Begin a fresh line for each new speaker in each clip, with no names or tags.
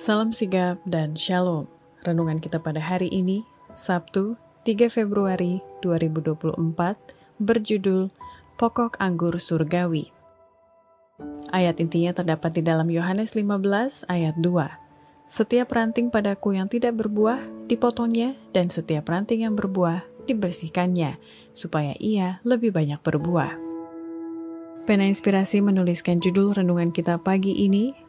Salam sigap dan shalom. Renungan kita pada hari ini, Sabtu 3 Februari 2024, berjudul Pokok Anggur Surgawi. Ayat intinya terdapat di dalam Yohanes 15 ayat 2. Setiap ranting padaku yang tidak berbuah, dipotongnya, dan setiap ranting yang berbuah, dibersihkannya, supaya ia lebih banyak berbuah. Pena Inspirasi menuliskan judul renungan kita pagi ini,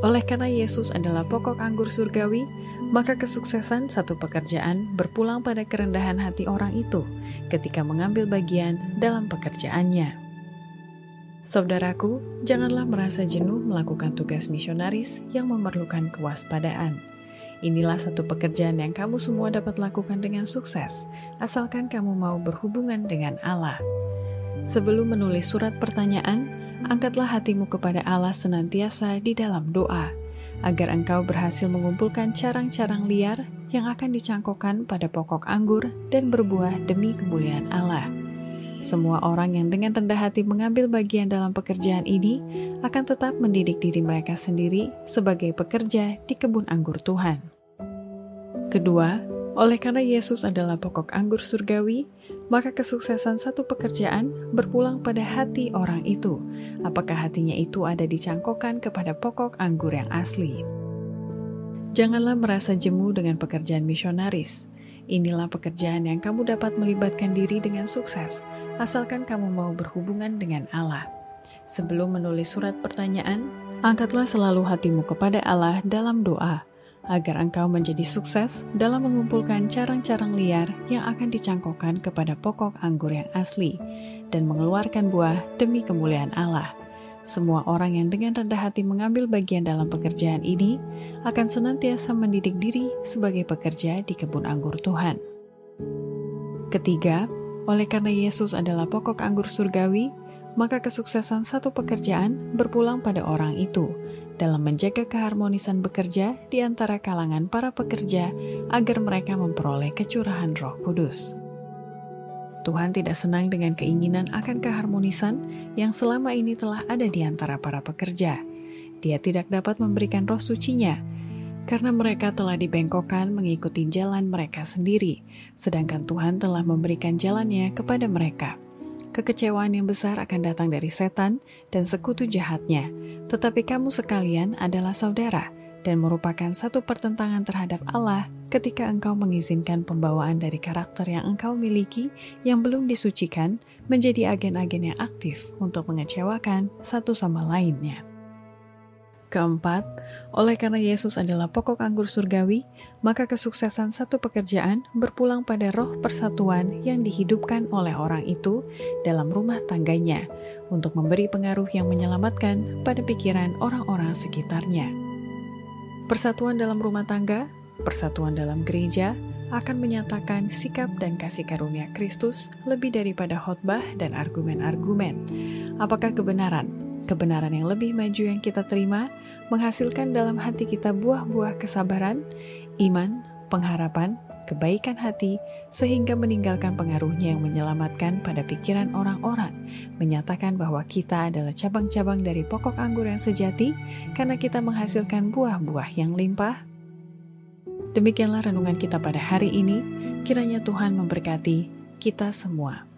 oleh karena Yesus adalah pokok anggur surgawi, maka kesuksesan satu pekerjaan berpulang pada kerendahan hati orang itu ketika mengambil bagian dalam pekerjaannya. Saudaraku, janganlah merasa jenuh melakukan tugas misionaris yang memerlukan kewaspadaan. Inilah satu pekerjaan yang kamu semua dapat lakukan dengan sukses, asalkan kamu mau berhubungan dengan Allah. Sebelum menulis surat pertanyaan, angkatlah hatimu kepada Allah senantiasa di dalam doa, agar engkau berhasil mengumpulkan carang-carang liar yang akan dicangkokkan pada pokok anggur dan berbuah demi kemuliaan Allah. Semua orang yang dengan rendah hati mengambil bagian dalam pekerjaan ini akan tetap mendidik diri mereka sendiri sebagai pekerja di kebun anggur Tuhan. Kedua, oleh karena Yesus adalah pokok anggur surgawi, maka kesuksesan satu pekerjaan berpulang pada hati orang itu. Apakah hatinya itu ada dicangkokkan kepada pokok anggur yang asli? Janganlah merasa jemu dengan pekerjaan misionaris. Inilah pekerjaan yang kamu dapat melibatkan diri dengan sukses, asalkan kamu mau berhubungan dengan Allah. Sebelum menulis surat pertanyaan, angkatlah selalu hatimu kepada Allah dalam doa, agar engkau menjadi sukses dalam mengumpulkan carang-carang liar yang akan dicangkokkan kepada pokok anggur yang asli, dan mengeluarkan buah demi kemuliaan Allah. Semua orang yang dengan rendah hati mengambil bagian dalam pekerjaan ini akan senantiasa mendidik diri sebagai pekerja di kebun anggur Tuhan. Ketiga, oleh karena Yesus adalah pokok anggur surgawi, maka kesuksesan satu pekerjaan berpulang pada orang itu dalam menjaga keharmonisan bekerja di antara kalangan para pekerja agar mereka memperoleh kecurahan Roh Kudus. Tuhan tidak senang dengan keinginan akan keharmonisan yang selama ini telah ada di antara para pekerja. Dia tidak dapat memberikan roh sucinya, karena mereka telah dibengkokkan mengikuti jalan mereka sendiri, sedangkan Tuhan telah memberikan jalannya kepada mereka. Kekecewaan yang besar akan datang dari setan dan sekutu jahatnya, tetapi kamu sekalian adalah saudara dan merupakan satu pertentangan terhadap Allah ketika engkau mengizinkan pembawaan dari karakter yang engkau miliki yang belum disucikan menjadi agen-agen yang aktif untuk mengecewakan satu sama lainnya. Keempat, oleh karena Yesus adalah pokok anggur surgawi, maka kesuksesan satu pekerjaan berpulang pada roh persatuan yang dihidupkan oleh orang itu dalam rumah tangganya untuk memberi pengaruh yang menyelamatkan pada pikiran orang-orang sekitarnya. Persatuan dalam rumah tangga persatuan dalam gereja akan menyatakan sikap dan kasih karunia Kristus lebih daripada khotbah dan argumen-argumen. Apakah kebenaran, kebenaran yang lebih maju yang kita terima, menghasilkan dalam hati kita buah-buah kesabaran, iman, pengharapan, kebaikan hati, sehingga meninggalkan pengaruhnya yang menyelamatkan pada pikiran orang-orang, menyatakan bahwa kita adalah cabang-cabang dari pokok anggur yang sejati, karena kita menghasilkan buah-buah yang limpah, Demikianlah renungan kita pada hari ini. Kiranya Tuhan memberkati kita semua.